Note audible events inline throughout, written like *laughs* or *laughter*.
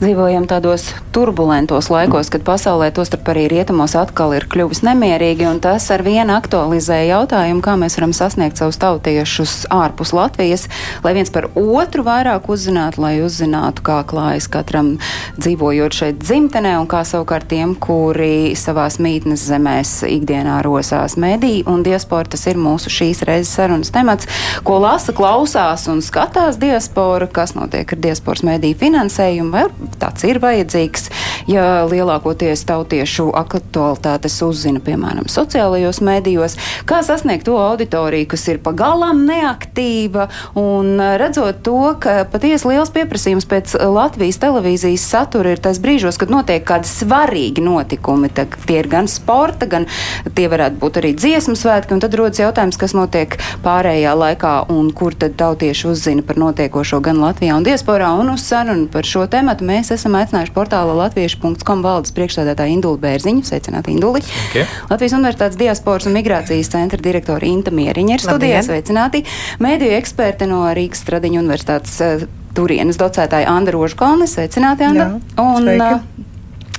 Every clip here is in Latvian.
Dzīvojam tādos turbulentos laikos, kad pasaulē, tostarp arī rietumos, atkal ir kļuvis nemierīgi, un tas ar vienu aktualizē jautājumu, kā mēs varam sasniegt savus tautiešus ārpus Latvijas, lai viens par otru vairāk uzzinātu, lai uzzinātu, kā klājas katram dzīvojot šeit dzimtenē, un kā savukārt tiem, kuri savās mītnes zemēs ikdienā rosās medī, un diaspora tas ir mūsu šīs reizes sarunas temats, ko lasa, klausās un skatās diaspora, kas notiek ar diasporas mediju finansējumu, vai tāds ir vajadzīgs, ja lielākoties tautiešu aktualitātes uzzina, piemēram, sociālajos medijos, kā sasniegt to auditoriju, kas ir pagalām neaktīva, un redzot to, ka patiesi liels pieprasījums pēc Latvijas televīzijas satura ir tais brīžos, kad notiek kādi svarīgi notikumi, tā, tie ir gan sporta, gan tie varētu būt arī dziesmu svētki, un tad rodas jautājums, kas notiek pārējā laikā, un kur tad tautieši uzzina par notiekošo gan Latvijā un diasporā, un uz sarunu par šo tematu mēs esam aicinājuši portāla latviešu.com valdes priekšstādātāju Indulu Bērziņu. Sveicināti, Induli! Sveiki. Latvijas Universitātes diasporas un migrācijas centra direktora Inta Mieriņa ir studijā. Sveicināti! Mēdīju eksperte no Rīgas Stradiņu universitātes eh, Turienes docētāja Anda Rožkalne. Sveicināti, Anda! Jā, un, sveiki. eh,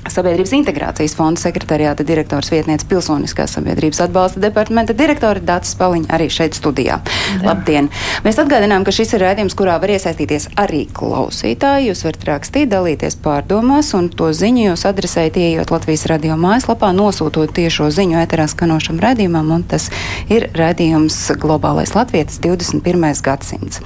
Sabiedrības integrācijas fonda sekretariāta direktors vietniece Pilsoniskās sabiedrības atbalsta departamenta direktore Dācis Paliņa arī šeit studijā. Labdien! Mēs atgādinām, ka šis ir rādījums, kurā var iesaistīties arī klausītāji. Jūs varat rakstīt, dalīties pārdomās, un to ziņu jūs adresējat, ieejot Latvijas radio mājaslapā, nosūtot tiešo ziņu ēterā skanošam rādījumam, un tas ir rādījums Globālais Latvietis 21. gadsimts.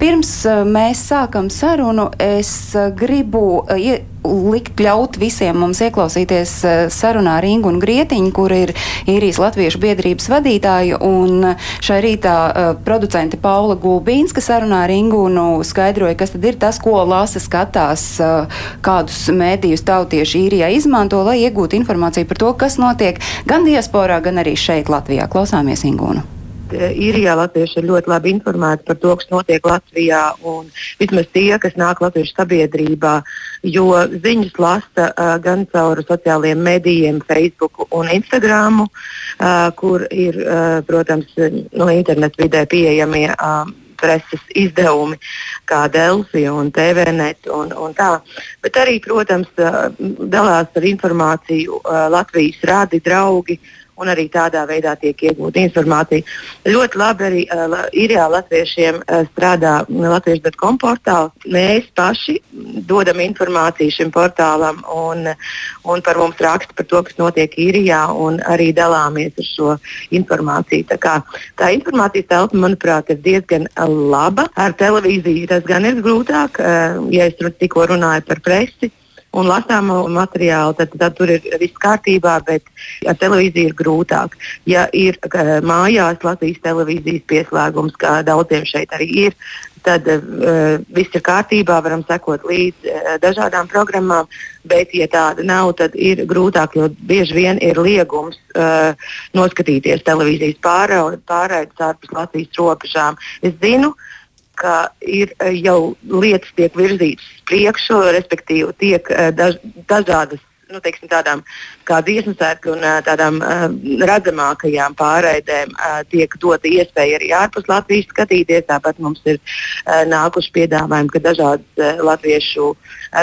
Pirms eh, mēs sākam sarunu, es eh, gribu eh, likt ļaut visiem mums ieklausīties eh, sarunā ar Ingu un Grietiņu, kur ir īrijas latviešu biedrības vadītāja, un šai rītā uh, producente Paula Gulbīnska sarunā ar Ingūnu skaidroja, kas tad ir tas, ko lasa skatās, uh, kādus mēdījus tautieši īrijā izmanto, lai iegūtu informāciju par to, kas notiek gan diasporā, gan arī šeit Latvijā. Klausāmies Ingūnu. Īrijā latvieši ir ļoti labi informēti par to, kas notiek Latvijā. Vismaz tie, kas nāk latviešu sabiedrībā, jo ziņas lasa uh, gan caur sociālajiem medijiem, Facebook un Instagram, uh, kur ir, uh, protams, no interneta vidē pieejamie. Uh, preses izdevumi, kā Delfija un TVNet un, un tā. Bet arī, protams, uh, dalās ar informāciju uh, Latvijas rādi draugi, un arī tādā veidā tiek iegūta informācija. Ļoti labi arī uh, la- īrijā latviešiem uh, strādā latviešu.com portāls. Mēs paši dodam informāciju šim portālam un, un par mums raksta par to, kas notiek īrijā un arī dalāmies ar šo informāciju. Tā, kā, tā informācijas telpa, manuprāt, ir diezgan laba. Ar televīziju tas gan ir grūtāk, uh, ja es tikko runāju par presi un lasāmo materiālu, tad, tad tur ir viss kārtībā, bet ar televīziju ir grūtāk. Ja ir mājās Latvijas televīzijas pieslēgums, kā daudziem šeit arī ir, tad uh, viss ir kārtībā, varam sekot līdzi uh, dažādām programmām, bet, ja tāda nav, tad ir grūtāk, jo bieži vien ir liegums uh, noskatīties televīzijas pārraides ārpus Latvijas robežām. Es zinu, ka ir eh, jau lietas tiek virzītas priekšu, respektīvi tiek eh, daž, dažādas. Nu, teiksim, tādām kā dziesmu sērku un eh, tādām uh, redzamākajām pārraidēm uh, tiek dota iespēja arī ārpus Latvijas skatīties. Tāpat mums ir uh, nākuši piedāvājumi, ka dažādas latviešu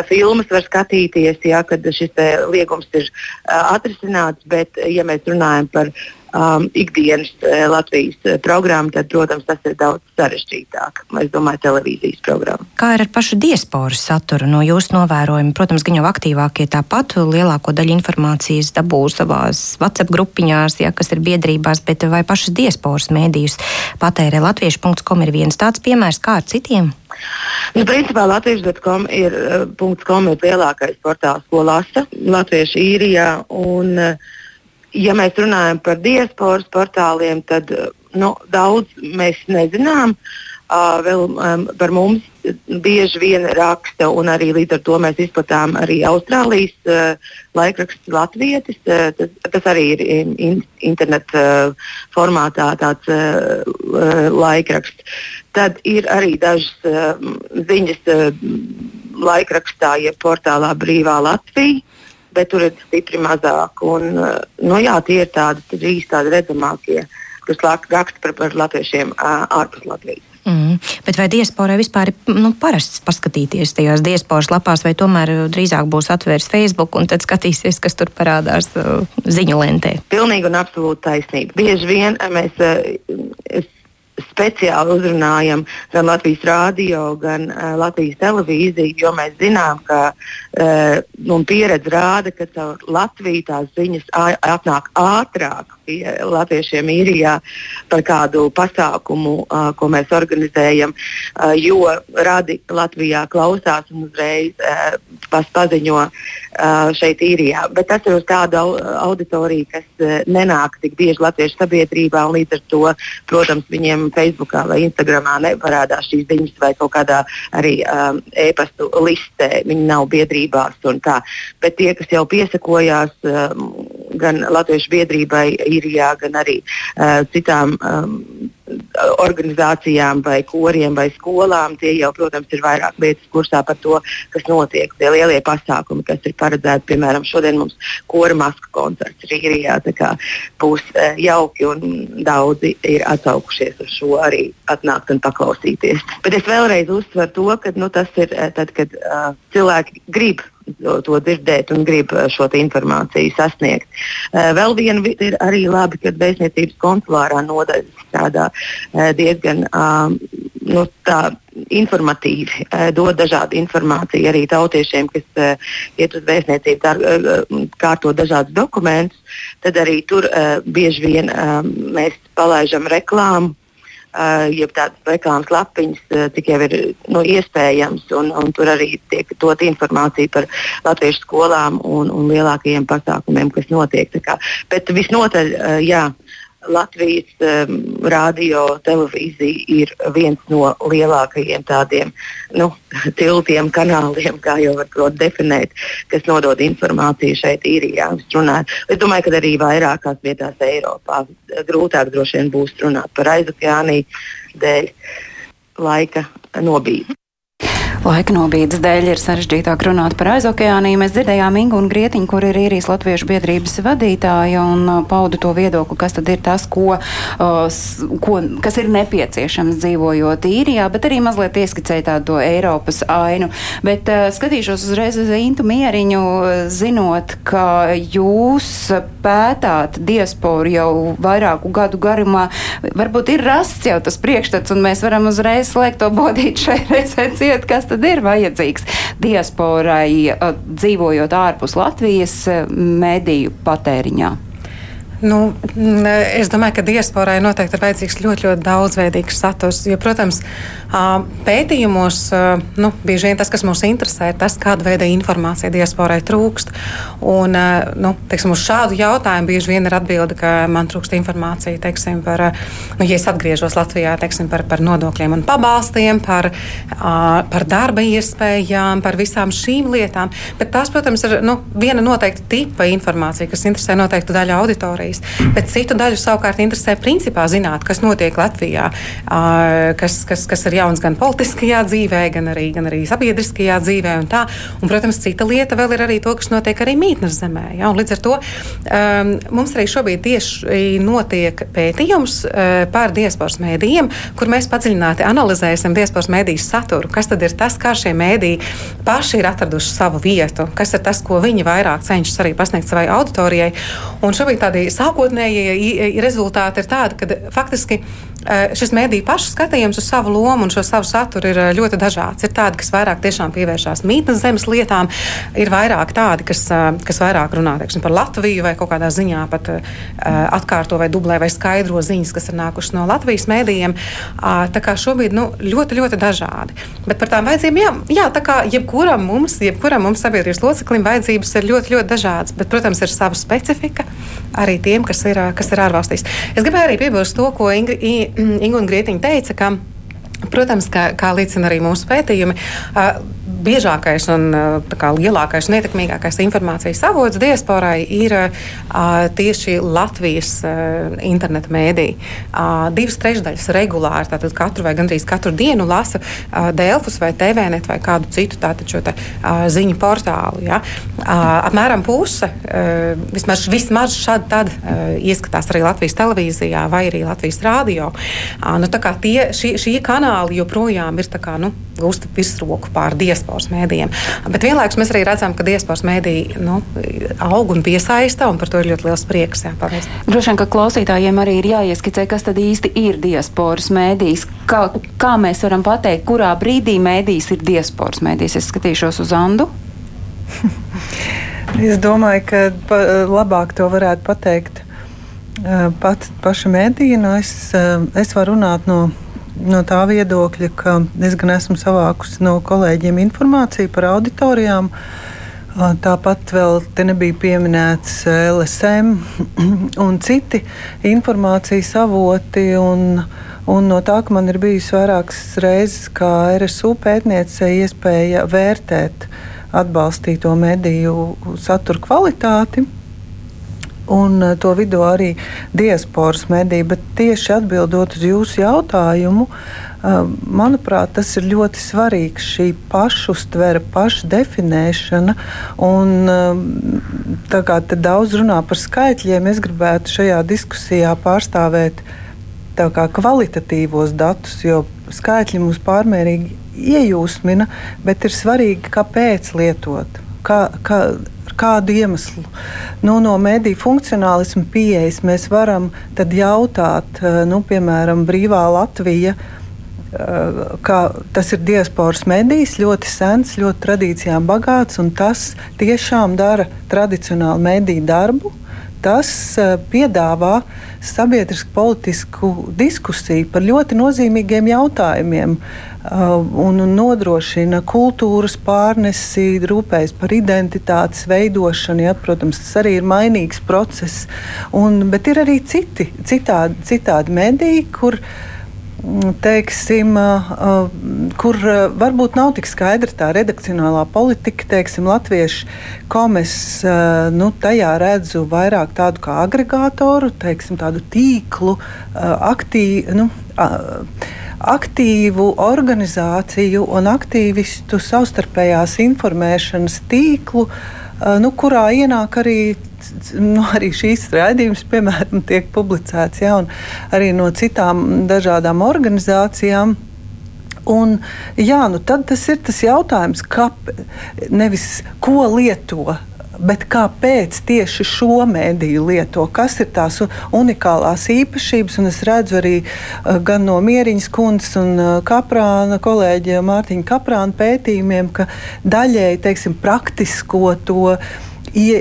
filmas var skatīties, ja, kad šis liegums ir atrisināts. Bet, ja mēs runājam par um, ikdienas uh, Latvijas uh, programmu, tad, protams, tas ir daudz sarežģītāk. Es domāju, televīzijas programma. Kā ir ar pašu diasporas saturu no jūsu novērojuma? Protams, gan jau aktīvākie tāpat lielāko daļu informācijas dabū savās WhatsApp grupiņās, ja, kas ir biedrībās, bet vai pašas diasporas mēdījus patērē latviešu.com ir viens tāds piemērs kā ar citiem? Nu, principā Latvijas.com ir, uh, .com ir lielākais portāls, ko lasa Latviešu īrijā. Un, uh, ja mēs runājam par diasporas portāliem, tad uh, nu, daudz mēs nezinām. Uh, vēl um, par mums bieži vien raksta, un arī līdz ar to mēs izplatām arī Austrālijas uh, laikraksts Latvijas. Uh, tas, tas arī ir in, interneta uh, formātā tāds uh, laikraksts. Tad ir arī dažas uh, ziņas uh, laikrakstā, jeb portālā Brīvā Latvija. Bet tur ir stipri mazāk. Un, uh, nu, jā, tie ir tādi trīs tādi redzamākie, kas raksta par, par latviešiem ārpus Latvijas. Mm. Bet vai diasporai vispār ir nu, parasts paskatīties tajās diasporas lapās, vai tomēr drīzāk būs atvērts Facebook un tad skatīsies, kas tur parādās ziņu lentē? Pilnīgi un absolūti taisnība. Bieži vien mēs uh, speciāli uzrunājam gan Latvijas rādio, gan uh, Latvijas televīziju, jo mēs zinām, ka uh, pieredze rāda, ka caur Latviju tās ziņas atnāk ātrāk pie latviešiem īrijā par kādu pasākumu, uh, ko mēs organizējam, uh, jo radi Latvijā klausās un uzreiz uh, paziņo uh, šeit īrijā. Bet tas ir uz tādu auditoriju, kas uh, nenāk tik bieži latviešu sabiedrībā un līdz ar to, protams, viņiem Facebookā vai Instagramā neparādās šīs ziņas vai kaut kādā arī um, e-pastu listē. Viņi nav biedrībās un tā. Bet tie, kas jau piesakojās um, gan Latviešu biedrībai, īrijā, gan arī uh, citām um, organizācijām, vai koriem, vai skolām. Tie jau, protams, ir vairāk lietas kursā par to, kas notiek. Tie lielie pasākumi, kas ir paredzēti, piemēram, šodien mums kora maska koncerts Rīgā. Būs uh, jauki un daudzi ir atsaukušies uz šo arī atnākt un paklausīties. Bet es vēlreiz uzsveru to, ka nu, tas ir tad, kad uh, cilvēki grib to, dzirdēt un grib eh, šo informāciju sasniegt. Eh, vēl viena ir arī labi, ka vēstniecības konsulārā nodaļa strādā eh, diezgan nu, tā, informatīvi, dod dažādu informāciju arī tautiešiem, kas iet uz vēstniecību, kārto dažādus dokumentus. Tad arī tur bieži vien mēs palaižam reklāmu uh, jeb tādas reklāmas lapiņas, cik jau ir nu, iespējams. Un, un tur arī tiek dot informācija par latviešu skolām un, un lielākajiem pasākumiem, kas notiek. Bet visnotaļ, uh, jā. Latvijas um, radio televīzija ir viens no lielākajiem tādiem nu, *laughs* tiltiem, kanāliem, kā jau var definēt, kas nodod informāciju šeit īrijā. Es domāju, ka arī vairākās vietās Eiropā grūtāk droši vien būs runāt par aizokeāniju dēļ laika nobīdes. Laika nobīdes dēļ ir sarežģītāk runāt par aizokeāniju. Mēs dzirdējām Ingu un Grietiņu, kur ir īrijas latviešu biedrības vadītāja un uh, pauda to viedokli, kas tad ir tas, ko, uh, ko, kas ir nepieciešams dzīvojot īrijā, bet arī mazliet ieskicēja tādu Eiropas ainu. Bet uh, skatīšos uzreiz uz Intu mieriņu, zinot, ka jūs pētāt diasporu jau vairāku gadu garumā. Varbūt ir rasts jau tas priekšstats, un mēs varam uzreiz slēgt to bodīt šai reizē ciet, kas kas tad ir vajadzīgs diasporai dzīvojot ārpus Latvijas mediju patēriņā? Nu, es domāju, ka diasporai noteikti ir vajadzīgs ļoti, ļoti daudzveidīgs saturs. Jo, protams, pētījumos nu, bieži vien tas, kas mūs interesē, ir tas, kāda veida informācija diasporai trūkst. Un, nu, teiksim, uz šādu jautājumu bieži vien ir atbilde, ka man trūkst informācija teiksim, par, nu, ja es atgriežos Latvijā, teiksim, par, par nodokļiem un pabalstiem, par, par darba iespējām, par visām šīm lietām. Bet tās, protams, ir nu, viena noteikta tipa informācija, kas interesē noteiktu daļu auditoriju Latvijas. Bet citu daļu savukārt interesē principā zināt, kas notiek Latvijā, kas, kas, kas ir jauns gan politiskajā dzīvē, gan arī, gan arī sabiedriskajā dzīvē. Un tā. un, protams, cita lieta vēl ir arī to, kas notiek arī mītnes zemē. Ja? Un līdz ar to um, mums arī šobrīd tieši notiek pētījums uh, par diasporas mēdījiem, kur mēs padziļināti analizēsim diasporas mēdīju saturu. Kas tad ir tas, kā šie mēdīji paši ir atraduši savu vietu, kas ir tas, ko viņi vairāk cenšas arī pasniegt savai auditorijai. Un šobrīd tādi sākotnējie rezultāti ir tādi, ka faktiski šis mēdīju pašu skatījums uz savu lomu un šo savu saturu ir eh, ļoti dažāds. Ir tādi, kas vairāk pievēršās mītnes zemes lietām, ir vairāk tādi, kas, eh, kas vairāk runā teiksim, par Latviju vai kaut kādā ziņā pat atkārto vai dublē vai skaidro ziņas, kas ir nākušas no Latvijas mēdījiem. Uh, tā kā šobrīd nu, ļoti, ļoti dažādi. Bet par tām vajadzībām, jā, jā tā kā jebkuram mums, jebkuram mums sabiedrības loceklim vajadzības ir ļoti, ļoti dažādas. Bet, protams, ir sava specifika arī tiem, kas ir, kas ir ārvalstīs. Es gribēju arī piebilst to, ko Ingri, Inga un Grietiņa teica, ka Protams, kā, kā liecina arī mūsu pētījumi, biežākais un kā, lielākais un ietekmīgākais informācijas avots diasporai ir tieši Latvijas interneta mēdī. Divas trešdaļas regulāri, tātad katru vai gandrīz katru dienu lasa Dēlfus vai TVNet vai kādu citu tātad šo te, ziņu portālu. Ja? Apmēram puse, vismaz, vismaz šādi tad ieskatās arī Latvijas televīzijā vai arī Latvijas rādio. Nu, tie, šie, šie kanāli joprojām ir kā, nu, gūsta virsroku pār diasporas mēdījiem. Bet vienlaikus mēs arī redzam, ka diasporas mēdīji nu, aug un piesaista, un par to ir ļoti liels prieks. Jā, paldies. Droši vien, ka klausītājiem arī ir jāieskicē, kas tad īsti ir diasporas mēdījis. Kā, kā mēs varam pateikt, kurā brīdī mēdījis ir diasporas mēdījis? Es skatīšos uz Andu. *laughs* es domāju, ka pa, labāk to varētu pateikt pats paša mēdīja. Nu es, es varu runāt no no tā viedokļa, ka es gan esmu savākusi no kolēģiem informāciju par auditorijām. Tāpat vēl te nebija pieminēts LSM *clears throat* un citi informācijas avoti. Un, un no tā, ka man ir bijusi vairākas reizes, kā RSU pētniece, iespēja vērtēt atbalstīto mediju satura kvalitāti un eh, to vidū arī diasporas mediji. Bet tieši atbildot uz jūsu jautājumu, eh, manuprāt, tas ir ļoti svarīgs šī pašuztvere, pašdefinēšana. Un, eh, tā kā te daudz runā par skaitļiem, es gribētu šajā diskusijā pārstāvēt kvalitatīvos datus, jo skaitļi mums pārmērīgi iejūsmina, bet ir svarīgi, kāpēc lietot. Kā, kā, kādu iemeslu. Nu, no mediju funkcionālisma pieejas mēs varam jautāt, eh, nu, piemēram, Brīvā Latvija. Eh, tas ir diasporas medijs, ļoti sens, ļoti tradīcijām bagāts, un tas tiešām dara tradicionālu mediju darbu. Tas uh, piedāvā sabiedrisku politisku diskusiju par ļoti nozīmīgiem jautājumiem. Uh, un nodrošina kultūras pārnesi, rūpējas par identitātes veidošanu. Ja, protams, tas arī ir mainīgs process. Un, bet ir arī citi, citādi, citādi mediji, kur mm, teiksim, kur varbūt nav tik skaidra tā redakcionālā politika. Teiksim, Latviešu komis, nu, tajā redzu vairāk tādu kā agregātoru, teiksim, tādu tīklu, aktīvu. Nu, aktīvu organizāciju un aktīvistu savstarpējās informēšanas tīklu, nu, kurā ienāk arī nu, arī šīs raidījums, piemēram, tiek publicēts ja, arī no citām dažādām organizācijām. Un, jā, nu tad tas ir tas jautājums, kā, nevis ko lieto Bet kāpēc tieši šo mēdīju lieto? Kas ir tās unikālās īpašības? Un es redzu arī uh, gan no Mieriņas kundzes un uh, Kaprāna kolēģa Mārtiņa Kaprāna pētījumiem, ka daļēji teiksim, praktisko to ie,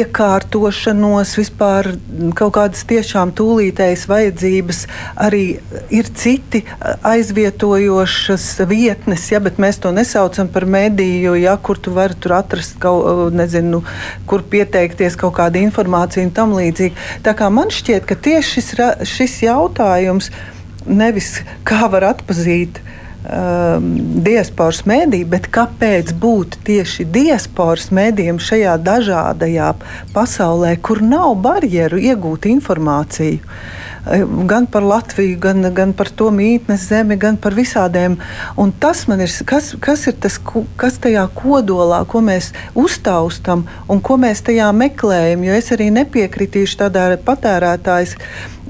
iekārtošanos, vispār kaut kādas tiešām tūlītējas vajadzības. Arī ir citi aizvietojošas vietnes, ja, bet mēs to nesaucam par mediju, ja, kur tu vari tur atrast kaut, nezinu, kur pieteikties kaut kāda informācija un tam līdzīgi. Tā kā man šķiet, ka tieši šis, šis jautājums nevis kā var atpazīt uh, um, diasporas mēdī, bet kāpēc būt tieši diasporas mēdījiem šajā dažādajā pasaulē, kur nav barjeru iegūt informāciju? Gan par Latviju, gan, gan par to mītnes zemi, gan par visādiem. Un tas man ir, kas, kas ir tas, kas tajā kodolā, ko mēs uztaustam un ko mēs tajā meklējam. Jo es arī nepiekritīšu tādā patērētājas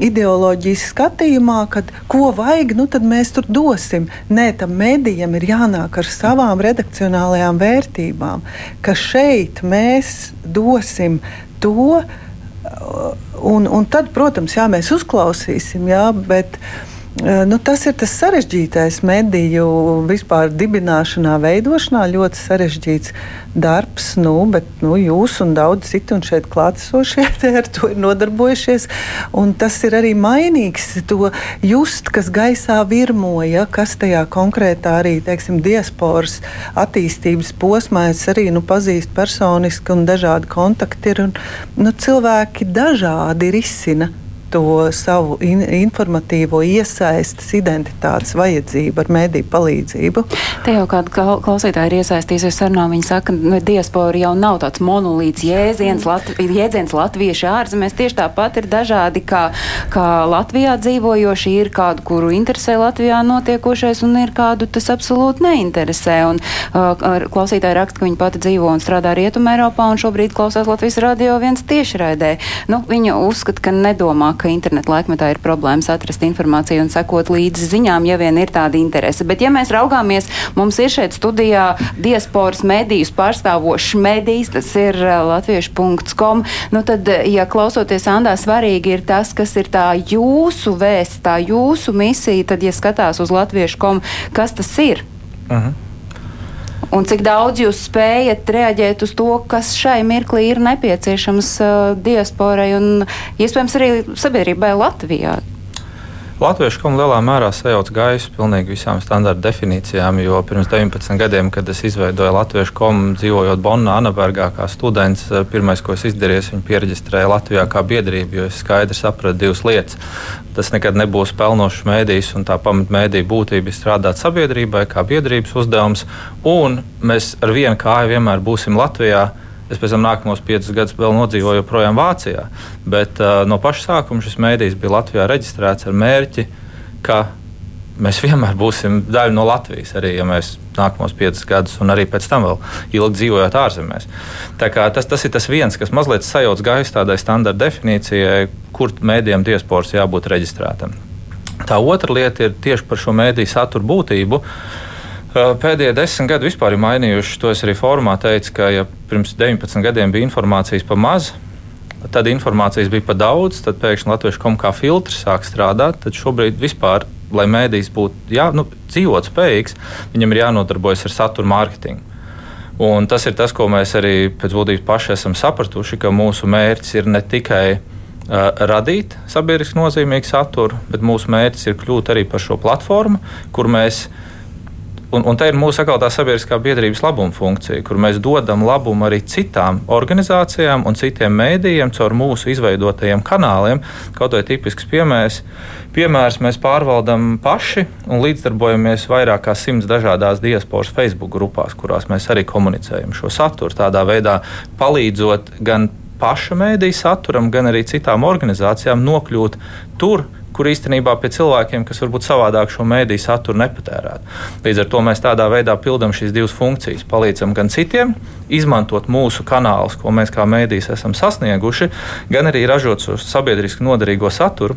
ideoloģijas skatījumā, kad ko vajag, nu tad mēs tur dosim. Nē, tam mēdījam ir jānāk ar savām redakcionālajām vērtībām, ka šeit mēs dosim to. Un, un tad, protams, jā, mēs uzklausīsim, jā, bet uh, nu, tas ir tas sarežģītais mediju vispār dibināšanā, veidošanā. Ļoti sarežģīts darbs, nu, bet nu, jūs un daudz citu un šeit klātesošie *laughs* ar to ir nodarbojušies. Tas ir arī mainīgs, to just, kas gaisā virmoja, kas tajā konkrētā arī teiksim, diasporas attīstības posmā es arī nu, pazīstu personiski un dažādi kontakti ir. Un, nu, cilvēki dažādi risina to savu in informatīvo iesaistes identitātes vajadzību ar mediju palīdzību. Te jau kāda klausītāja ir iesaistījusies sarunā. Viņa saka, ka nu, diaspora jau nav tāds monolīts jēdziens, lat, jēdziens latvieši ārzemēs. Tieši tāpat ir dažādi, kā, kā Latvijā dzīvojoši, ir kādu, kuru interesē Latvijā notiekošais, un ir kādu tas absolūti neinteresē. Un, uh, klausītāja raksta, ka viņa pati dzīvo un strādā Rietumē Eiropā, un šobrīd klausās Latvijas radio viens tiešraidē. Nu, viņa uzskata, ka nedomā, ka internetu laikmetā ir problēmas atrast informāciju un sekot līdzi ziņām, ja vien ir tāda interese. Bet, ja mēs raugāmies, mums ir šeit studijā diasporas medijus pārstāvošs medijs, tas ir uh, latviešu.com. Nu, tad, uh, ja klausoties Andā, svarīgi ir tas, kas ir tā jūsu vēsts, tā jūsu misija, tad, ja skatās uz latviešu.com, kas tas ir? Uh mhm. Un cik daudz jūs spējat reaģēt uz to, kas šai mirklī ir nepieciešams uh, diasporai un iespējams arī sabiedrībai Latvijā? Latviešu komu lielā mērā sajauc gaisu pilnīgi visām standarta definīcijām, jo pirms 19 gadiem, kad es izveidoju Latviešu komu, dzīvojot Bonnā, Anabergā kā students, eh, pirmais, ko es izdarīju, viņu pieregistrēju Latvijā kā biedrību, jo es skaidri sapratu divas lietas. Tas nekad nebūs pelnošs mēdījis, un tā pamatmēdīja būtība ir strādāt sabiedrībai kā biedrības uzdevums, un mēs ar vienu kāju vienmēr būsim Latvijā Es pēc tam nākamos piecus gadus vēl nodzīvoju joprojām Vācijā. Bet uh, no paša sākuma šis mēdījis bija Latvijā reģistrēts ar mērķi, ka mēs *laughs* vienmēr būsim daļa no Latvijas, arī ja mēs nākamos piecus gadus, un arī pēc tam vēl ilgi dzīvojot ārzemēs. Tas, tas ir tas viens, kas mazliet sajauc gaisu tādai standarta definīcijai, kur mēdījiem diasporas jābūt reģistrētam. Tā otra lieta ir tieši par šo mēdīju saturu būtību. Uh, Pēdējie desmit gadi vispār ir mainījuši. To es arī formā teicu, ka ja pirms 19 gadiem bija informācijas pa maz, tad informācijas bija pa daudz, tad pēkšņi Latviešu komu kā filtrs sāk strādāt. Tad šobrīd vispār, lai mēdījis būtu jā, nu, dzīvot spējīgs, viņam ir jānodarbojas ar satura mārketingu. Un tas ir tas, ko mēs arī pēc būtības paši esam sapratuši, ka mūsu mērķis ir ne tikai uh, radīt sabiedriski nozīmīgu saturu, bet mūsu mērķis ir kļūt arī par šo platformu, kur mēs mēs Un, un tā ir mūsu atkal tā sabiedriskā biedrības labuma funkcija, kur mēs dodam labumu arī citām organizācijām un citiem mēdījiem caur mūsu izveidotajiem kanāliem. Kaut vai tipisks piemērs, piemērs mēs pārvaldam paši un līdzdarbojamies vairāk kā simts dažādās diasporas Facebook grupās, kurās mēs arī komunicējam šo saturu. Tādā veidā palīdzot gan paša mēdīja saturam, gan arī citām organizācijām nokļūt tur, kur īstenībā pie cilvēkiem, kas varbūt savādāk šo mēdīju saturu nepatērētu. Līdz ar to mēs tādā veidā pildām šīs divas funkcijas. Palīdzam gan citiem izmantot mūsu kanālus, ko mēs kā mēdījis esam sasnieguši, gan arī ražot šo sabiedriski noderīgo saturu.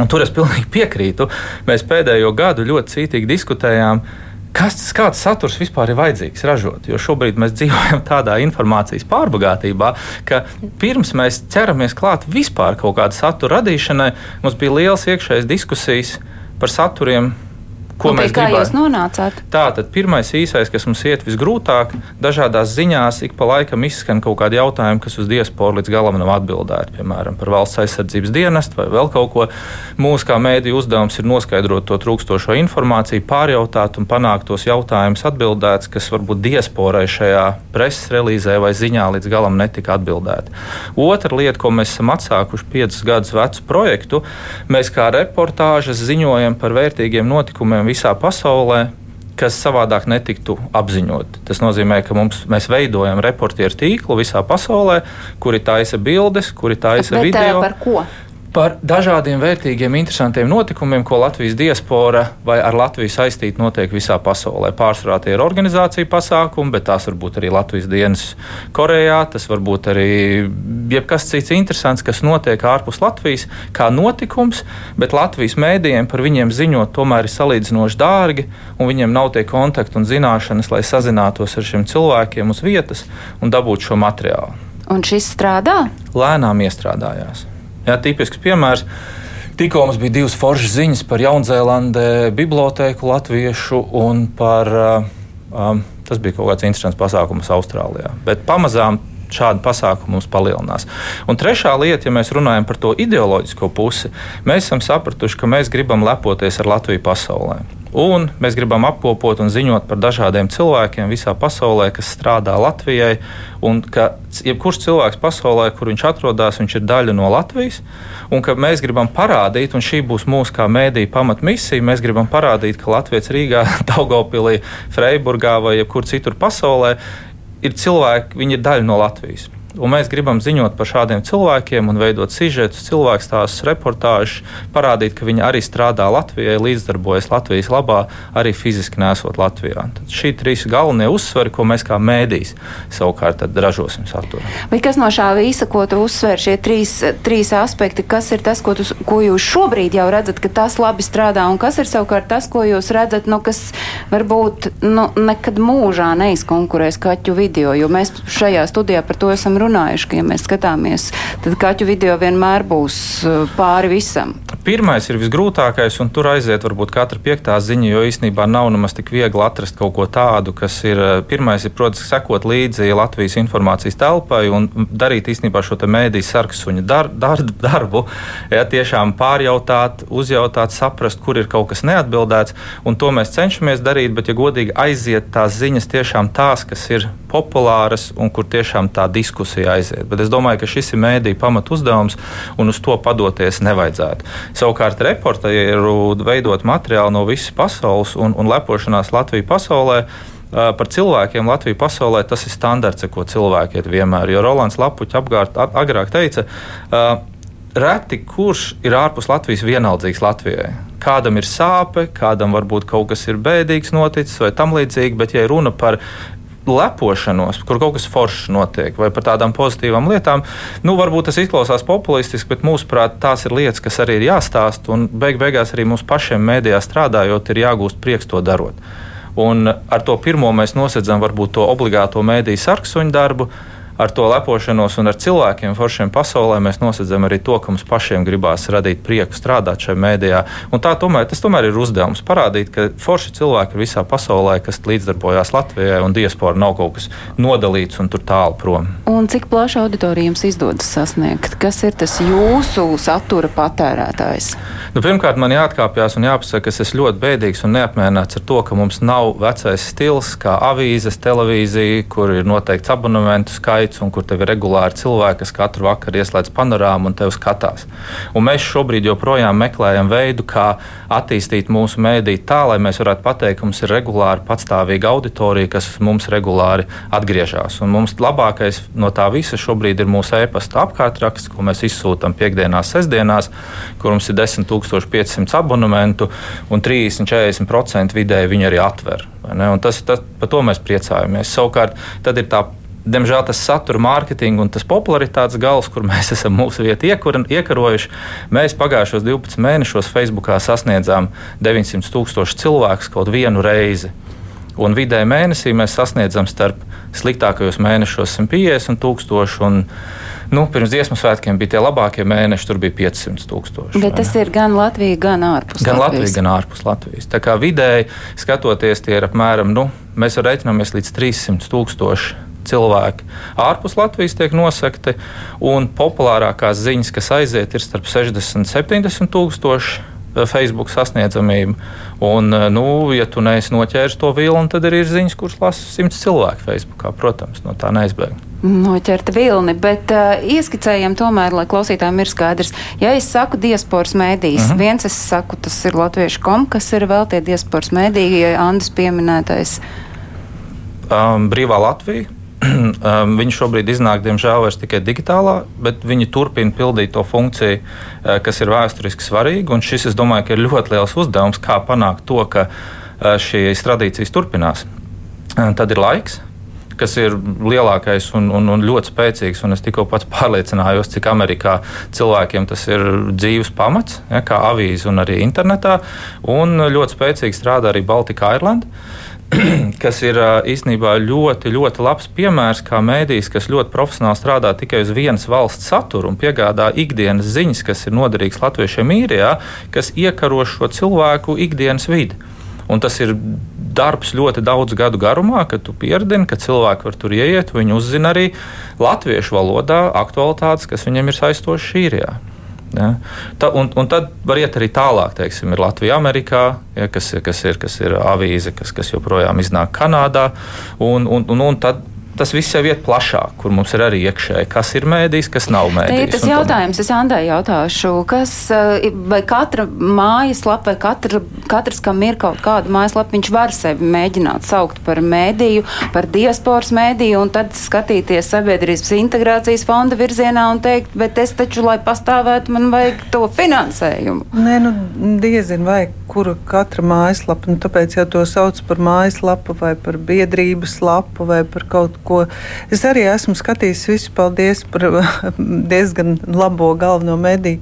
Un tur es pilnīgi piekrītu. Mēs pēdējo gadu ļoti cītīgi diskutējām kas, kāds saturs vispār ir vajadzīgs ražot. Jo šobrīd mēs dzīvojam tādā informācijas pārbagātībā, ka pirms mēs ķeramies klāt vispār kaut kāda satura radīšanai, mums bija liels iekšējas diskusijas par saturiem Ko un mēs kā gribētu? jūs nonācāt? Tā tad pirmais īsais, kas mums iet visgrūtāk, dažādās ziņās ik pa laikam izskan kaut kādi jautājumi, kas uz diasporu līdz galam nav atbildēti. Piemēram, par valsts aizsardzības dienestu vai vēl kaut ko. Mūsu kā mēdīju uzdevums ir noskaidrot to trūkstošo informāciju, pārjautāt un panākt tos jautājumus atbildēts, kas varbūt diasporai šajā preses relīzē vai ziņā līdz galam netika atbildēti. Otra lieta, ko mēs esam atsākuši piecus gadus vecu projektu, mēs kā reportāžas ziņojam par vērtīgiem notikumiem visā pasaulē, kas savādāk netiktu apziņot. Tas nozīmē, ka mums, mēs veidojam reportieru tīklu visā pasaulē, kuri taisa bildes, kuri taisa Bet, video. Par ko? Par dažādiem vērtīgiem, interesantiem notikumiem, ko Latvijas diaspora vai ar Latviju saistīti notiek visā pasaulē. Pārsvarā tie ir organizācija pasākumi, bet tās var būt arī Latvijas dienas Korejā, tas var būt arī jebkas cits interesants, kas notiek ārpus Latvijas, kā notikums, bet Latvijas mēdījiem par viņiem ziņot tomēr ir salīdzinoši dārgi, un viņiem nav tie kontakti un zināšanas, lai sazinātos ar šiem cilvēkiem uz vietas un dabūtu šo materiālu. Un šis strādā? Lēnām iestrādājās. Jā, tipisks piemērs. Tikko mums bija divas foršas ziņas par Jaunzēlandē, bibliotēku latviešu un par. Um, tas bija kaut kāds interesants pasākums Austrālijā. Bet pamazām šādi pasākumi mums palielinās. Un trešā lieta, ja mēs runājam par to ideoloģisko pusi, mēs esam sapratuši, ka mēs gribam lepoties ar Latviju pasaulē. Un mēs gribam apkopot un ziņot par dažādiem cilvēkiem visā pasaulē, kas strādā Latvijai. Un ka jebkurš cilvēks pasaulē, kur viņš atrodas, viņš ir daļa no Latvijas. Un ka mēs gribam parādīt, un šī būs mūsu kā mēdīja pamatmisija, mēs gribam parādīt, ka Latvijas Rīgā, *laughs* Daugopilī, Freiburgā vai jebkur citur pasaulē ir cilvēki, viņi ir daļa no Latvijas. Un mēs gribam ziņot par šādiem cilvēkiem un veidot sižetus, cilvēku stāstus, reportāžus, parādīt, ka viņi arī strādā Latvijai, līdzdarbojas Latvijas labā, arī fiziski nesot Latvijā. Tad šī trīs galvenie uzsveri, ko mēs kā mēdīs savukārt ražosim saturu. Vai kas no šā visa, ko tu uzsver, šie trīs, trīs aspekti, kas ir tas, ko, tu, ko jūs šobrīd jau redzat, ka tas labi strādā, un kas ir savukārt tas, ko jūs redzat, nu, kas varbūt nu, nekad mūžā neizkonkurēs kaķu video, jo mēs šajā studijā par to esam runājuši, ka, ja mēs skatāmies, tad kaķu video vienmēr būs uh, pāri visam. Pirmais ir visgrūtākais, un tur aiziet varbūt katra piektā ziņa, jo īstenībā nav nemaz tik viegli atrast kaut ko tādu, kas ir. Uh, pirmais ir, protams, sekot līdzi Latvijas informācijas telpai un darīt īstenībā šo mēdīju sarksuņu dar, dar, darbu. Ja, tiešām pārjautāt, uzjautāt, saprast, kur ir kaut kas neatbildēts, un to mēs cenšamies darīt, bet, ja godīgi aiziet tās ziņas tiešām tās, kas ir populāras un kur tiešām tā diskusija aiziet. Bet es domāju, ka šis ir mēdīņu pamat uzdevums un uz to padoties nevajadzētu. Savukārt, reportieru veidot materiālu no visas pasaules un, un lepošanās Latviju pasaulē. Par cilvēkiem Latvijā pasaulē tas ir standarts, ko cilvēki iet vienmēr. Jo Rolands Lapuķis apgārt, agrāk teica, reti kurš ir ārpus Latvijas vienaldzīgs Latvijai. Kādam ir sāpe, kādam varbūt kaut kas ir bēdīgs noticis vai tam līdzīgi, bet ja runa par lepošanos, kur kaut kas foršs notiek, vai par tādām pozitīvām lietām. Nu, varbūt tas izklausās populistiski, bet mūsuprāt, tās ir lietas, kas arī ir jāstāsta. Un beig beigās arī mums pašiem mēdījā strādājot, ir jāgūst prieks to darot. Un ar to pirmo mēs nosedzam varbūt to obligāto mēdīju sarksuņu darbu, ar to lepošanos un ar cilvēkiem foršiem pasaulē mēs nosedzam arī to, ka mums pašiem gribās radīt prieku strādāt šajā mēdījā. Un tā tomēr, tas tomēr ir uzdevums parādīt, ka forši cilvēki ir visā pasaulē, kas līdzdarbojās Latvijai, un diaspora nav kaut kas nodalīts un tur tālu prom. Un cik plaša auditorija jums izdodas sasniegt? Kas ir tas jūsu satura patērētājs? Nu, pirmkārt, man jāatkāpjas un jāpasaka, ka es ļoti bēdīgs un neapmierināts ar to, ka mums nav vecais stils, kā avīzes, televīzija, kur ir noteikts abonementu skaits skaits, un kur tev ir regulāri cilvēki, kas katru vakaru ieslēdz panorāmu un tevi skatās. Un mēs šobrīd joprojām meklējam veidu, kā attīstīt mūsu mēdīju tā, lai mēs varētu pateikt, ka mums ir regulāri patstāvīga auditorija, kas mums regulāri atgriežas. Un mums labākais no tā visa šobrīd ir mūsu e-pasta apkārtraksts, ko mēs izsūtām piekdienās, sestdienās, kur mums ir 10,500 abonementu un 30-40% vidēji viņi arī atver. Tas, tas, par to mēs priecājamies. Savukārt, tad ir tā Diemžēl tas satura mārketinga un tas popularitātes gals, kur mēs *laughs* esam mūsu vietu iekarojuši, mēs pagājušos 12 mēnešos Facebookā sasniedzām 900 tūkstošu cilvēku kaut vienu reizi. Un vidēji mēnesī mēs sasniedzam starp sliktākajos mēnešos 150 tūkstoši. Un, nu, pirms dziesmu svētkiem bija tie labākie mēneši, tur bija 500 tūkstoši. Bet tas ir gan Latvija, gan ārpus gan Latvijas. Latvija, gan ārpus Latvijas. Tā kā vidēji skatoties, tie ir apmēram, nu, mēs reiķinamies līdz 300 tūkstoši cilvēki ārpus Latvijas tiek nosakti, un populārākās ziņas, kas aiziet, ir starp 60 un 70 tūkstoši. Eh, Facebook sasniedzamību. Un, eh, nu, ja tu neesi noķēris to vilni, tad arī ir ziņas, kuras lasa simts cilvēku Facebook. Protams, no tā neizbēg. Noķerta vilni, bet uh, ieskicējam tomēr, lai klausītājiem ir skaidrs. Ja es saku diasporas mēdīs, uh mhm. -huh. viens es saku, tas ir latviešu kom, kas ir vēl tie diasporas mēdī, Andis pieminētais. Um, brīvā Latvija *clears throat* viņi šobrīd iznāk, diemžēl, vairs tikai digitālā, bet viņi turpina pildīt to funkciju, uh, kas ir vēsturiski svarīga. Šis, es domāju, ir ļoti liels uzdevums, kā panākt to, ka uh, šīs tradīcijas turpinās. Uh, tad ir laiks, kas ir lielākais un, un, un ļoti spēcīgs. Un es tikko pats pārliecinājos, cik Amerikā cilvēkiem tas ir dzīves pamats, ja, kā avīze un arī internetā. Un ļoti spēcīgi strādā arī Baltika Irlanda. *clears throat* kas ir īstenībā ļoti, ļoti labs piemērs, kā mēdījis, kas ļoti profesionāli strādā tikai uz vienas valsts saturu un piegādā ikdienas ziņas, kas ir noderīgas latviešiem īrijā, kas iekaro šo cilvēku ikdienas vidi. Un tas ir darbs ļoti daudz gadu garumā, kad tu pieredzi, ka cilvēki var tur ieiet, viņi uzzina arī latviešu valodā aktualitātes, kas viņiem ir saistošas īrijā. Ja? Ta, un, un tad var iet arī tālāk. Teiksim, ir Latvija, Amerikā, ja, kas, kas, ir, kas ir avīze, kas, kas joprojām iznāk Kanādā. Un, un, un, un tad tas viss jau iet plašāk, kur mums ir arī iekšēji, kas ir mēdījis, kas nav mēdījis. Te ir tas jautājums, es Andai jautāšu, kas, eh, vai katra mājaslapa, vai katra, katrs, kam ir kaut kāda mājaslapa, viņš var sevi mēģināt saukt par mēdīju, par diasporas mēdīju, un tad skatīties sabiedrības integrācijas fonda virzienā un teikt, bet es taču, lai pastāvētu, man vajag to finansējumu. Nē, nu, diezin vai kura katra mājaslapa, nu, tāpēc jau to sauc par mājaslapu vai par biedrības lapu vai par kaut ko. Es arī esmu skatījis visu, paldies par *laughs* diezgan labo galveno mediju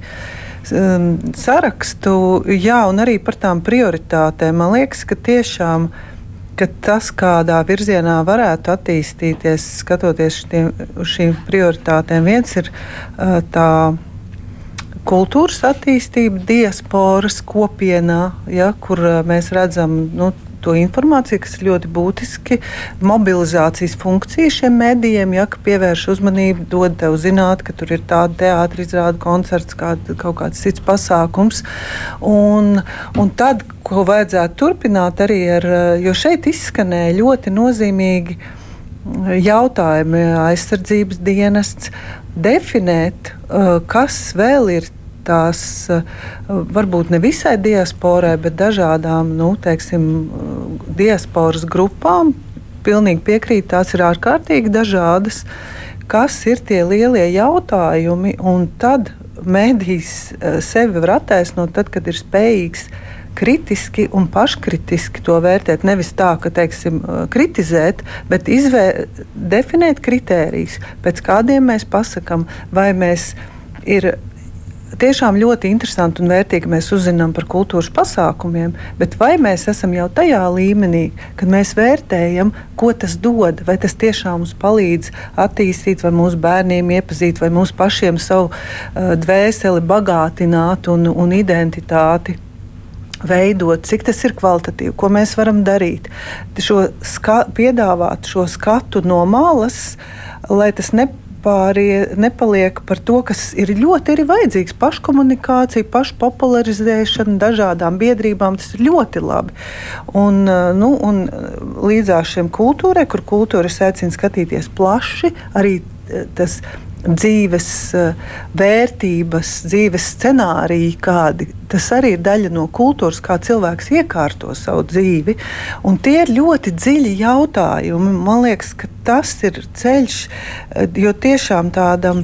um, sarakstu, jā, un arī par tām prioritātēm. Man liekas, ka tiešām ka tas, kādā virzienā varētu attīstīties, skatoties šitiem, uz šīm prioritātēm, viens ir uh, tā kultūras attīstība, diasporas kopienā, ja, kur uh, mēs redzam nu, to informāciju, kas ir ļoti būtiski. Mobilizācijas funkcija šiem medijiem, ja pievērš uzmanību, dod tev zināt, ka tur ir tāda teātris, izrāda koncerts, kād, kaut kāds cits pasākums. Un, un tad, ko vajadzētu turpināt arī ar, jo šeit izskanēja ļoti nozīmīgi jautājumi, aizsardzības dienests, definēt, kas vēl ir tās eh, varbūt ne visai diasporai, bet dažādām nu, teiksim, diasporas grupām. Pilnīgi piekrīt, tās ir ārkārtīgi dažādas. Kas ir tie lielie jautājumi? Un tad mēdījis eh, sevi var attaisnot, tad, kad ir spējīgs kritiski un paškritiski to vērtēt. Nevis tā, ka teiksim, eh, kritizēt, bet izvē, definēt kritērijus, pēc kādiem mēs pasakām, vai mēs ir tiešām ļoti interesanti un vērtīgi, mēs uzzinām par kultūras pasākumiem, bet vai mēs esam jau tajā līmenī, kad mēs vērtējam, ko tas dod, vai tas tiešām mums palīdz attīstīt, vai mūsu bērniem iepazīt, vai mūsu pašiem savu uh, dvēseli bagātināt un, un identitāti veidot, cik tas ir kvalitatīvi, ko mēs varam darīt. Šo ska piedāvāt šo skatu no malas, lai tas ne, nepārie, nepaliek par to, kas ir ļoti arī vajadzīgs. Paškomunikācija, pašpopularizēšana dažādām biedrībām, tas ir ļoti labi. Un, nu, un līdzās šiem kultūrai, kur kultūra aicina skatīties plaši, arī tas dzīves vērtības, dzīves scenāriji, kādi. Tas arī ir daļa no kultūras, kā cilvēks iekārto savu dzīvi. Un tie ir ļoti dziļi jautājumi. Man liekas, ka tas ir ceļš, jo tiešām tāda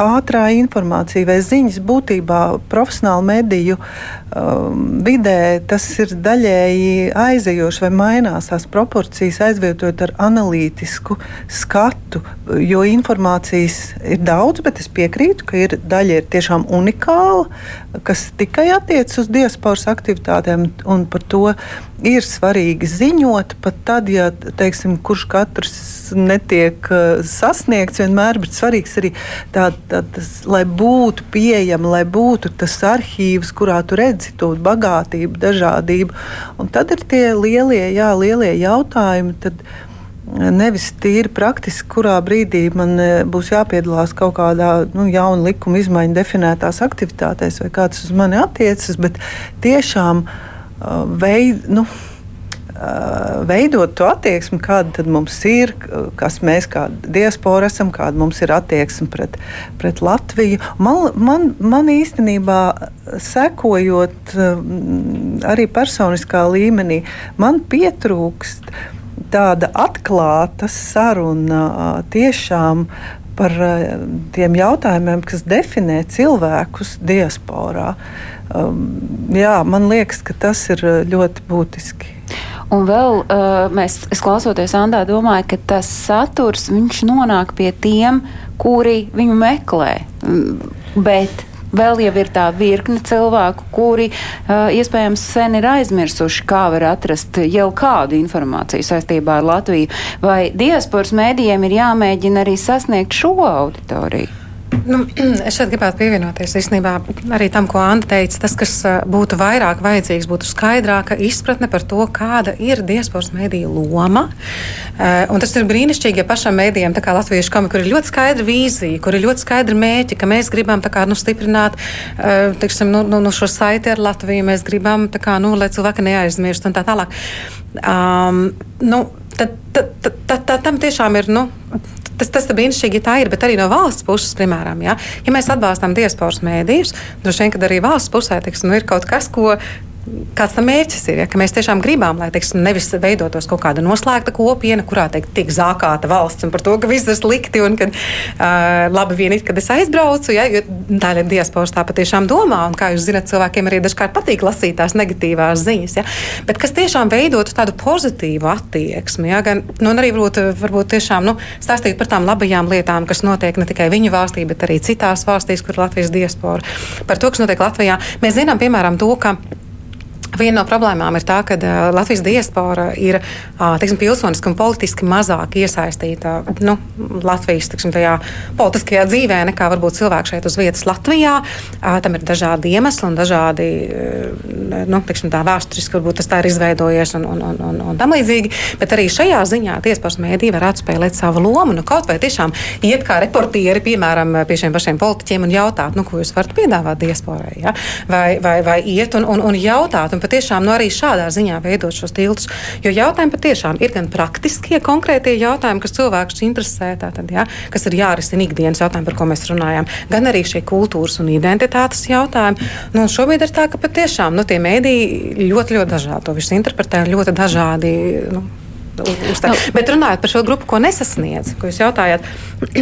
ātrā informācija vai ziņas būtībā profesionāla mediju um, vidē tas ir daļēji aizejoši vai mainās tās proporcijas, aizvietojot ar analītisku skatu, jo informācijas ir daudz, bet es piekrītu, ka ir daļa ir tiešām unikāla, kas tikai attiecas uz diasporas aktivitātēm, un par to ir svarīgi ziņot, pat tad, ja teiksim, kurš katrs netiek uh, sasniegts, vienmēr ir svarīgs arī tā, tā, tas, lai būtu pieejama, lai būtu tas arhīvs, kurā tu redzi to bagātību, dažādību. Un tad ir tie lielie, jā, lielie jautājumi. Tad, Nevis tīri praktiski, kurā brīdī man e, būs jāpiedalās kaut kādā nu, jauna likuma izmaiņa definētās aktivitātēs, vai kāds uz mani attiecas, bet tiešām veid, nu, veidot to attieksmi, kāda mums ir, kas mēs kā diaspora esam, kāda mums ir attieksme pret, pret Latviju. Man, man, man īstenībā sekojot arī personiskā līmenī, man pietrūkst tāda atklāta saruna tiešām par tiem jautājumiem, kas definē cilvēkus diasporā. Um, jā, man liekas, ka tas ir ļoti būtiski. Un vēl uh, mēs, es klausoties Andā, domāju, ka tas saturs nonāk pie tiem, kuri viņu meklē. Bet Vēl jau ir tā virkne cilvēku, kuri uh, iespējams sen ir aizmirsuši, kā var atrast jau kādu informāciju saistībā ar Latviju. Vai diasporas mēdījiem ir jāmēģina arī sasniegt šo auditoriju? Nu, *clears throat* es šeit gribētu pievienoties īstenībā arī tam, ko Anna teica. Tas, kas būtu vairāk vajadzīgs, būtu skaidrāka izpratne par to, kāda ir diasporas mēdīja loma. Un tas ir brīnišķīgi, ja pašam mēdījam, kā Latvijas komi, kur ir ļoti skaidra vīzija, kur ir ļoti skaidra mēķi, ka mēs gribam kā, nu, stiprināt tiksim, nu, nu, nu, šo saiti ar Latviju, mēs gribam, kā, nu, lai cilvēki neaizmirst un tā tālāk. Um, nu, tad, tad, tad, tad, tad tam tiešām ir. Nu, Tas, tas ir brīnišķīgi, ja tā ir, bet arī no valsts puses, piemēram, ja, ja mēs atbalstām diasporas mēdījus, droši vien, ka arī valsts pusē tiks, nu, ir kaut kas, ko kāds tam mērķis ir. Ja, mēs tiešām gribam, lai teiksim, nevis veidotos kaut kāda noslēgta kopiena, kurā teikt, tiek zākāta valsts par to, ka viss ir slikti un ka uh, labi vien ir, kad es aizbraucu. Ja, tā ir diasporas tā patiešām domā. Un, kā jūs zināt, cilvēkiem arī dažkārt patīk lasīt tās negatīvās ziņas. Ja, bet kas tiešām veidotu tādu pozitīvu attieksmi, ja, gan nu, arī varbūt, varbūt tiešām nu, stāstīt par tām labajām lietām, kas notiek ne tikai viņu valstī, bet arī citās valstīs, kur ir Latvijas diaspora. Par to, kas notiek Latvijā. Mēs zinām, piemēram, to, ka Viena no problēmām ir tā, ka Latvijas diaspora ir teiksim, pilsoniski un politiski mazāk iesaistīta nu, Latvijas teiksim, politiskajā dzīvē nekā varbūt cilvēki šeit uz vietas Latvijā. Tam ir dažādi iemesli un dažādi nu, teiksim, tā, vēsturiski varbūt tas tā ir izveidojies un, un, un, un, un tam līdzīgi. Bet arī šajā ziņā diasporas mēdī varētu spēlēt savu lomu. Nu, kaut vai tiešām iet kā reportieri, piemēram, pie šiem pašiem politiķiem un jautāt, nu, ko jūs varat piedāvāt diasporai. Ja? Vai, vai, vai iet un, un, un jautāt. Un un patiešām nu, arī šādā ziņā veidot šos tiltus. Jo jautājumi patiešām ir gan praktiskie, konkrētie jautājumi, kas cilvēkus interesē, tātad, ja, kas ir jārisina ikdienas jautājumi, par ko mēs runājam, gan arī šie kultūras un identitātes jautājumi. Nu, šobrīd ir tā, ka patiešām nu, tie mēdīji ļoti, ļoti dažādi to visu interpretē, ļoti dažādi. Nu, uzstāj. No. Bet runājot par šo grupu, ko nesasniedz, ko jūs jautājāt,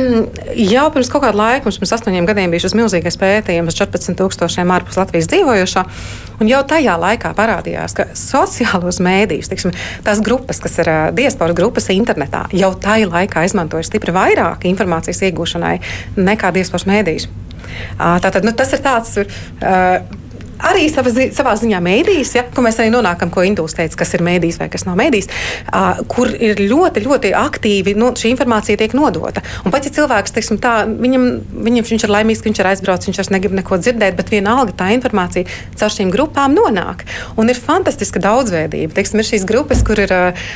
*clears throat* jau pirms kaut kāda laika, pirms astoņiem gadiem bija šis milzīgais pētījums ar 14,000 ārpus Latvijas dzīvojošo. Un jau tajā laikā parādījās, ka sociālos mēdījus, tiksim, tās grupas, kas ir diasporas grupas internetā, jau tajā laikā izmantoja stipri vairāk informācijas iegūšanai nekā diasporas mēdījus. Tātad nu, tas ir tāds. Uh, arī savā, zi savā ziņā mēdīs, ja, kur mēs arī nonākam, ko Indūs teica, kas ir mēdīs vai kas nav mēdīs, uh, kur ir ļoti, ļoti aktīvi nu, šī informācija tiek nodota. Un pat ja cilvēks, teiksim, tā, viņam, viņam viņš ir laimīgs, ka viņš ir aizbraucis, viņš vairs negrib neko dzirdēt, bet vienalga tā informācija caur šīm grupām nonāk. Un ir fantastiska daudzveidība. Teiksim, ir šīs grupas, kur ir uh,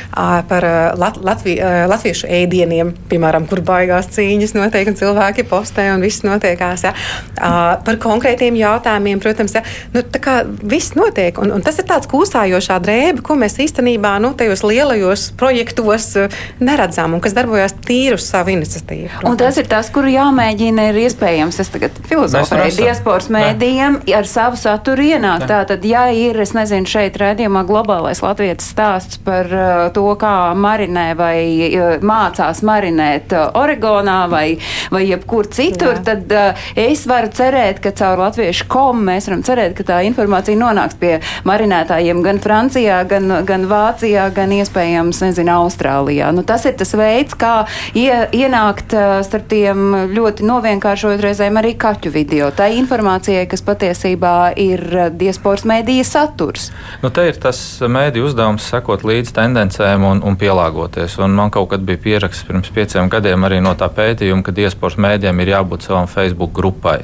par uh, Lat Latvi uh, latviešu ēdieniem, piemēram, kur baigās cīņas notiek un cilvēki postē un viss notiekās. Ja. Uh, par konkrētiem jautājumiem, protams, ja. Nu, tā kā viss notiek, un, un tas ir tāds kūsājošā drēbe, ko mēs īstenībā nu, tajos lielajos projektos uh, neredzam, un kas darbojas tīri uz savu iniciatīvu. Protams. Un tas ir tas, kur jāmēģina, ir iespējams, es tagad filozofēju diasporas mēdījiem ar savu saturu ienākt. Tā tad, ja ir, es nezinu, šeit redzījumā globālais latviešu stāsts par uh, to, kā marinē vai uh, mācās marinēt uh, Oregonā vai, vai jebkur citur, Jā. tad uh, es varu cerēt, ka caur latviešu komu mēs varam cerēt, ka tā informācija nonāks pie marinētājiem gan Francijā, gan, gan Vācijā, gan iespējams, nezinu, Austrālijā. Nu, tas ir tas veids, kā ie, ienākt starp tiem ļoti novienkāršot reizēm arī kaķu video. Tā informācija, kas patiesībā ir diasporas mēdīja saturs. Nu, te ir tas mēdīju uzdevums sekot līdz tendencēm un, un pielāgoties. Un man kaut kad bija pieraksts pirms pieciem gadiem arī no tā pētījuma, ka diasporas mēdījiem ir jābūt savam Facebook grupai.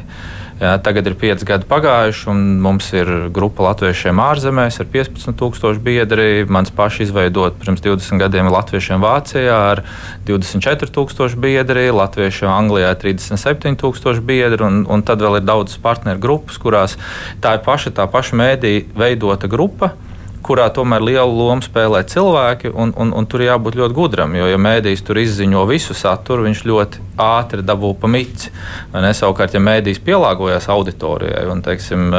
Jā, tagad ir pieci gadi pagājuši, un mums ir grupa latviešiem ārzemēs ar 15,000 biedri. Mans pašs izveidot pirms 20 gadiem latviešiem Vācijā ar 24,000 biedri, latviešiem Anglijā 37,000 biedri, un, un tad vēl ir daudzas partneru grupas, kurās tā ir paša, tā paša mēdī veidota grupa kurā tomēr lielu lomu spēlē cilvēki, un, un, un tur jābūt ļoti gudram. Jo, ja mēdījis tur izziņo visu saturu, viņš ļoti ātri dabū pa mici. Savukārt, ja mēdījis pielāgojas auditorijai un teiksim,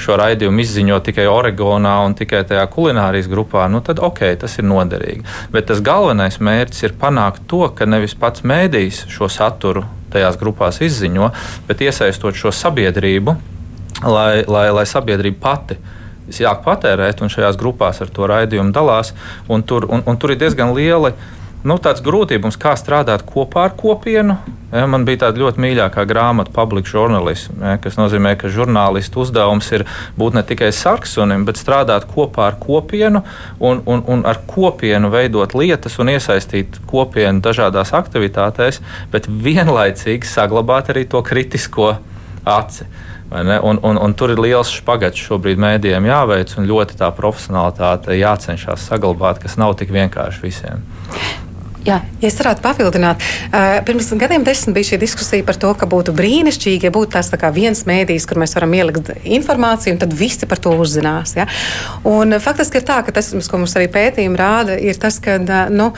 šo raidījumu izziņo tikai Oregonā un tikai tajā kulinārijas grupā, nu, tad ok, tas ir noderīgi. Bet tas galvenais mērķis ir panākt to, ka nevis pats mēdījis šo saturu tajās grupās izziņo, bet iesaistot šo sabiedrību, lai, lai, lai sabiedrība pati sāk patērēt, un šajās grupās ar to raidījumu dalās. Un tur, un, un tur ir diezgan lieli nu, grūtības, kā strādāt kopā ar kopienu. Ja, man bija tāda ļoti mīļākā grāmata, public journalism, ja, kas nozīmē, ka žurnālistu uzdevums ir būt ne tikai sarksunim, bet strādāt kopā ar kopienu un, un, un ar kopienu veidot lietas un iesaistīt kopienu dažādās aktivitātēs, bet vienlaicīgi saglabāt arī to kritisko aci. Un, un, un tur ir liels špagats šobrīd mēdījiem jāveic, un ļoti tā profesionālitāte jācenšas saglabāt, kas nav tik vienkārši visiem. Jā. Ja es varētu papildināt, pirms gadiem desmit bija šī diskusija par to, ka būtu brīnišķīgi, ja būtu tāds tā viens mēdījis, kur mēs varam ielikt informāciju, un tad visi par to uzzinās. Ja? Un faktiski ir tā, ka tas, ko mums arī pētījumi rāda, ir tas, ka nu,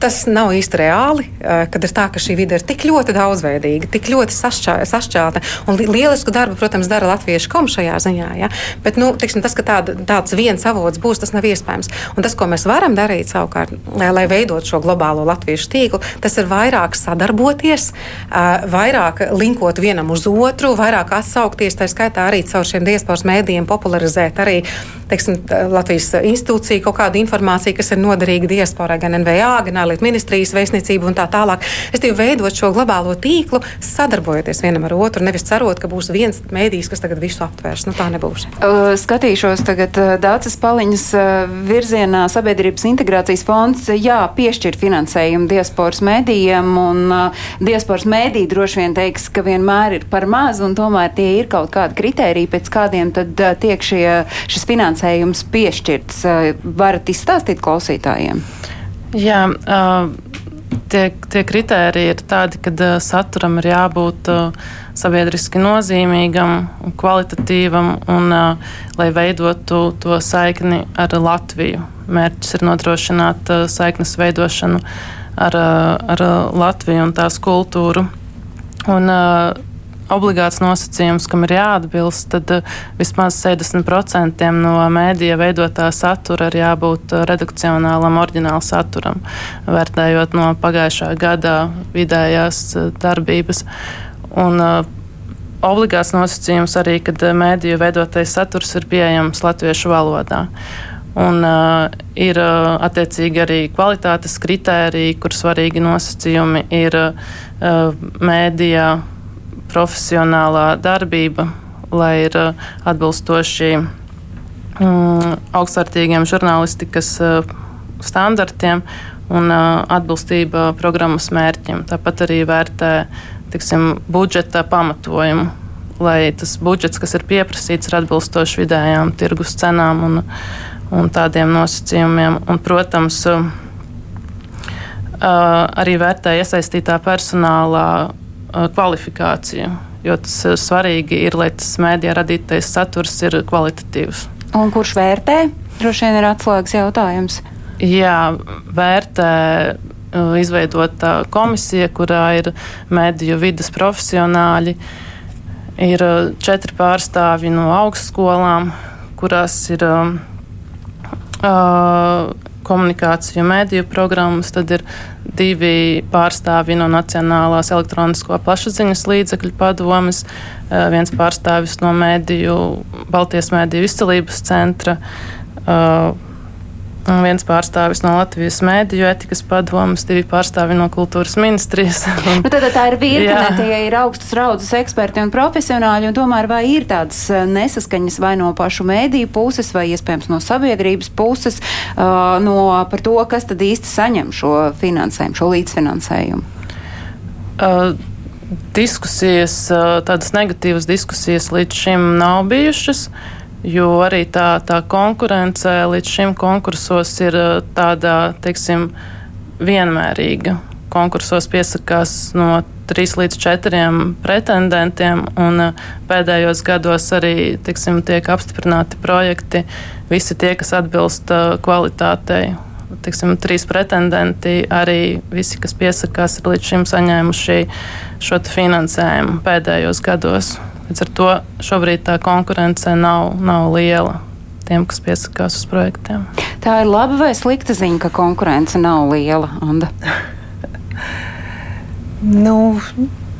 tas nav īsti reāli, kad ir tā, ka šī vide ir tik ļoti daudzveidīga, tik ļoti sašķā, sašķelta. Un lielisku darbu, protams, dara latviešu komu šajā ziņā. Ja? Bet nu, tiksim, tas, ka tāda, tāds viens avots būs, tas nav iespējams. Un tas, ko mēs varam darīt savukārt, lai veidot šo globālo latviešu tīklu, tas ir vairāk sadarboties, vairāk linkot vienam uz otru, vairāk atsaukties, tā skaitā arī caur šiem diasporas mēdījiem popularizēt arī teiksim, Latvijas institūciju kaut kādu informāciju, kas ir noderīga diasporai, gan NVA, gan ārlietu ministrijas vēstniecību un tā tālāk. Es teiktu, veidot šo globālo tīklu, sadarbojoties vienam ar otru, nevis cerot, ka būs viens mēdījis, kas tagad visu aptvērs. Nu, tā nebūs. Skatīšos tagad uh, Dācis Paliņas uh, virzienā sabiedrības integrācijas fonds, jā, piešķir finansējumu diasporas mēdījiem, un uh, diasporas mēdī droši vien teiks, ka vienmēr ir par maz, un tomēr tie ir kaut kādi kriteriji, pēc kādiem tad tiek šie, šis finansējums piešķirts. Varat izstāstīt klausītājiem? Jā, uh, tie, tie kriteriji ir tādi, ka uh, saturam ir jābūt uh, sabiedriski nozīmīgam, kvalitatīvam un uh, lai veidotu to saikni ar Latviju. Mērķis ir nodrošināt uh, saiknes veidošanu ar, uh, ar Latviju un tās kultūru. Un, uh, obligāts nosacījums, kam ir jāatbilst, tad uh, vismaz 60% no mēdīja veidotā satura ir jābūt uh, redakcionālam, oriģinālam saturam, vērtējot no pagājušā gada vidējās uh, darbības. Un, Obligāts nosacījums arī, kad mēdīju veidotais saturs ir pieejams latviešu valodā. Un, uh, ir uh, attiecīgi arī kvalitātes kritēriji, kur svarīgi nosacījumi ir uh, mēdījā profesionālā darbība, lai ir uh, atbilstoši mm, augstvērtīgiem žurnālistikas uh, standartiem un uh, atbilstība programmas mērķiem. Tāpat arī vērtē tiksim, budžeta pamatojumu, lai tas budžets, kas ir pieprasīts, ir atbilstoši vidējām tirgus cenām un, un tādiem nosacījumiem. Un, protams, arī vērtē iesaistītā personālā kvalifikāciju. Jo tas svarīgi ir, lai tas mēdījā radītais saturs ir kvalitatīvs. Un kurš vērtē? Droši vien ir atslēgas jautājums. Jā, vērtē izveidota komisija, kurā ir mediju vidas profesionāļi. Ir četri pārstāvji no augstskolām, kurās ir uh, komunikāciju mediju programmas, tad ir divi pārstāvji no Nacionālās elektronisko plašsaziņas līdzekļu padomes, eh, viens pārstāvis no mediju, Baltijas mediju izcelības centra. Uh, viens pārstāvis no Latvijas mēdīju etikas padomas, divi pārstāvi no kultūras ministrijas. nu, tad tā ir virkne, tie ir augstas raudzes eksperti un profesionāļi, un tomēr vai ir tādas eh, nesaskaņas vai no pašu mēdīju puses, vai iespējams no sabiedrības puses, uh, no par to, kas tad īsti saņem šo finansējumu, šo līdzfinansējumu? Uh, diskusijas, tādas negatīvas diskusijas līdz šim nav bijušas. Uh, Jo arī tā, tā konkurence līdz šim konkursos ir uh, tāda, teiksim, vienmērīga. Konkursos piesakās no trīs līdz četriem pretendentiem, un uh, pēdējos gados arī tiksim, tiek apstiprināti projekti, visi tie, kas atbilst uh, kvalitātei. Tiksim, trīs pretendenti, arī visi, kas piesakās, ir līdz šim saņēmuši šo finansējumu pēdējos gados. Līdz ar to šobrīd tā konkurence nav, nav liela tiem, kas piesakās uz projektiem. Tā ir laba vai slikta ziņa, ka konkurence nav liela, *laughs* nu,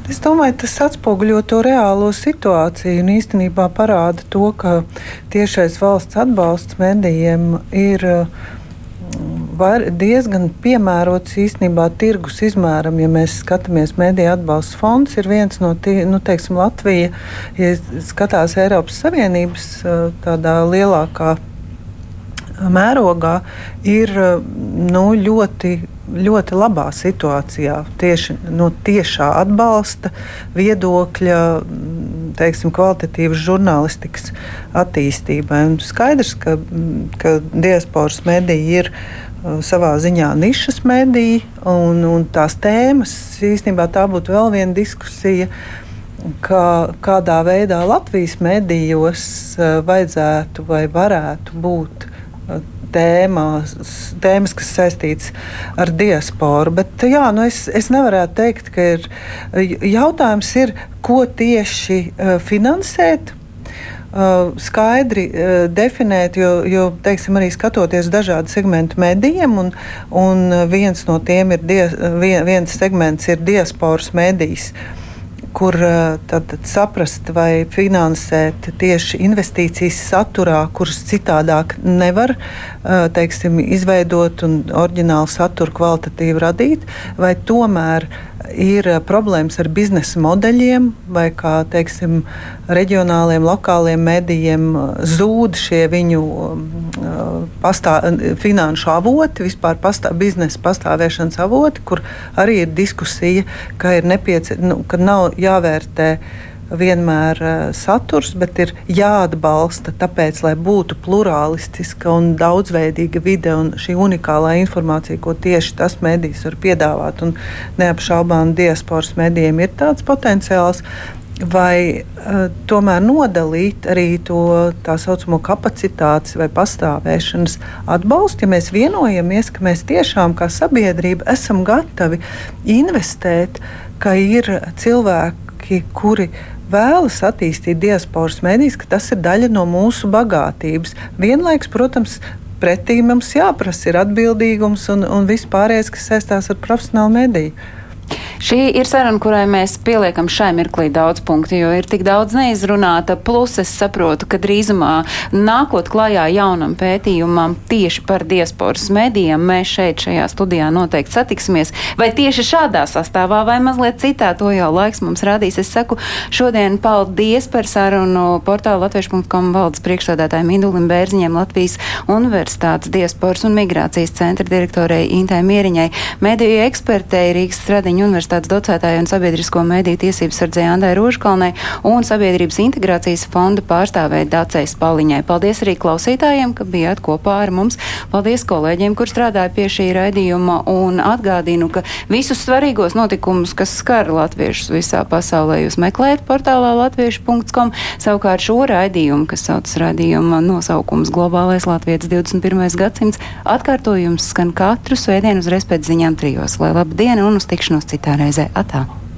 Es domāju, tas atspoguļo to reālo situāciju un īstenībā parāda to, ka tiešais valsts atbalsts medijiem ir var, diezgan piemērots īstenībā tirgus izmēram. Ja mēs skatāmies, mediju atbalsta fonds ir viens no tiem, nu, teiksim, Latvija, ja skatās Eiropas Savienības tādā lielākā mērogā, ir nu, ļoti ļoti labā situācijā tieši no tiešā atbalsta viedokļa, teiksim, kvalitatīvas žurnālistikas attīstībai. Un skaidrs, ka, ka diasporas mediji ir savā ziņā nišas mediji, un, un tās tēmas īstenībā tā būtu vēl viena diskusija. Kā, kādā veidā Latvijas medijos uh, vajadzētu vai varētu būt uh, tēmās, tēmas, kas saistītas ar diasporu. Bet jā, nu es, es nevaru teikt, ka ir jautājums, ir, ko tieši uh, finansēt. Uh, skaidri uh, definēt, jo, jo teiksim, arī skatoties dažādu segmentu medijiem, un, un viens no tiem ir dias, vien, viens segments ir diasporas medijas. Uh, kur tad, saprast vai finansēt tieši investīcijas saturā, kuras citādāk nevar teiksim, izveidot un oriģinālu saturu kvalitatīvi radīt, vai tomēr ir eh, problēmas ar biznesa modeļiem, vai kā teiksim, reģionāliem, lokāliem medijiem eh, zūd šie viņu eh, pastā, finanšu avoti, vispār pastā, biznesa pastāvēšanas avoti, kur arī ir diskusija, ka, ir nepieci, nu, ka nav jāvērtē vienmēr uh, saturs, bet ir jāatbalsta, tāpēc, lai būtu plurālistiska un daudzveidīga vide un šī unikālā informācija, ko tieši tas medijs var piedāvāt. Un neapšaubām diasporas medijiem ir tāds potenciāls. Vai uh, tomēr nodalīt arī to tā saucamo kapacitātes vai pastāvēšanas atbalstu, ja mēs vienojamies, ka mēs tiešām kā sabiedrība esam gatavi investēt, ka ir cilvēki, kuri vēlas attīstīt diasporas medijas, ka tas ir daļa no mūsu bagātības. Vienlaikus, protams, pretī mums jāprasa ir atbildīgums un, un viss pārējais, kas saistās ar profesionālu mediju. Šī ir saruna, kurai mēs pieliekam šai mirklī daudz punktu, jo ir tik daudz neizrunāta. Plus es saprotu, ka drīzumā nākot klajā jaunam pētījumam tieši par diasporas medijiem, mēs šeit šajā studijā noteikti satiksimies. Vai tieši šādā sastāvā vai mazliet citā, to jau laiks mums rādīs. Es saku šodien paldies par sarunu portālu latviešu.com valdes priekšsādātājiem Indulim Bērziņiem Latvijas Universitātes diasporas un migrācijas centra direktorei Intē Mieriņai, mediju ekspertei Rīgas Stradiņu universitātes universitātes docētāja un sabiedrisko mediju tiesības sardzēja Andai Rožkalnai un Sabiedrības integrācijas fonda pārstāvēja Dācei Spaliņai. Paldies arī klausītājiem, ka bijāt kopā ar mums. Paldies kolēģiem, kur strādāja pie šī raidījuma un atgādinu, ka visus svarīgos notikumus, kas skar latviešus visā pasaulē, jūs meklējat portālā latviešu.com. Savukārt šo raidījumu, kas saucas raidījuma nosaukums Globālais Latvijas 21. gadsimts, atkārtojums skan katru svētdienu uzreiz pēc ziņām trijos. Lai labu dienu un uz tikšanos citā reizē. Atā!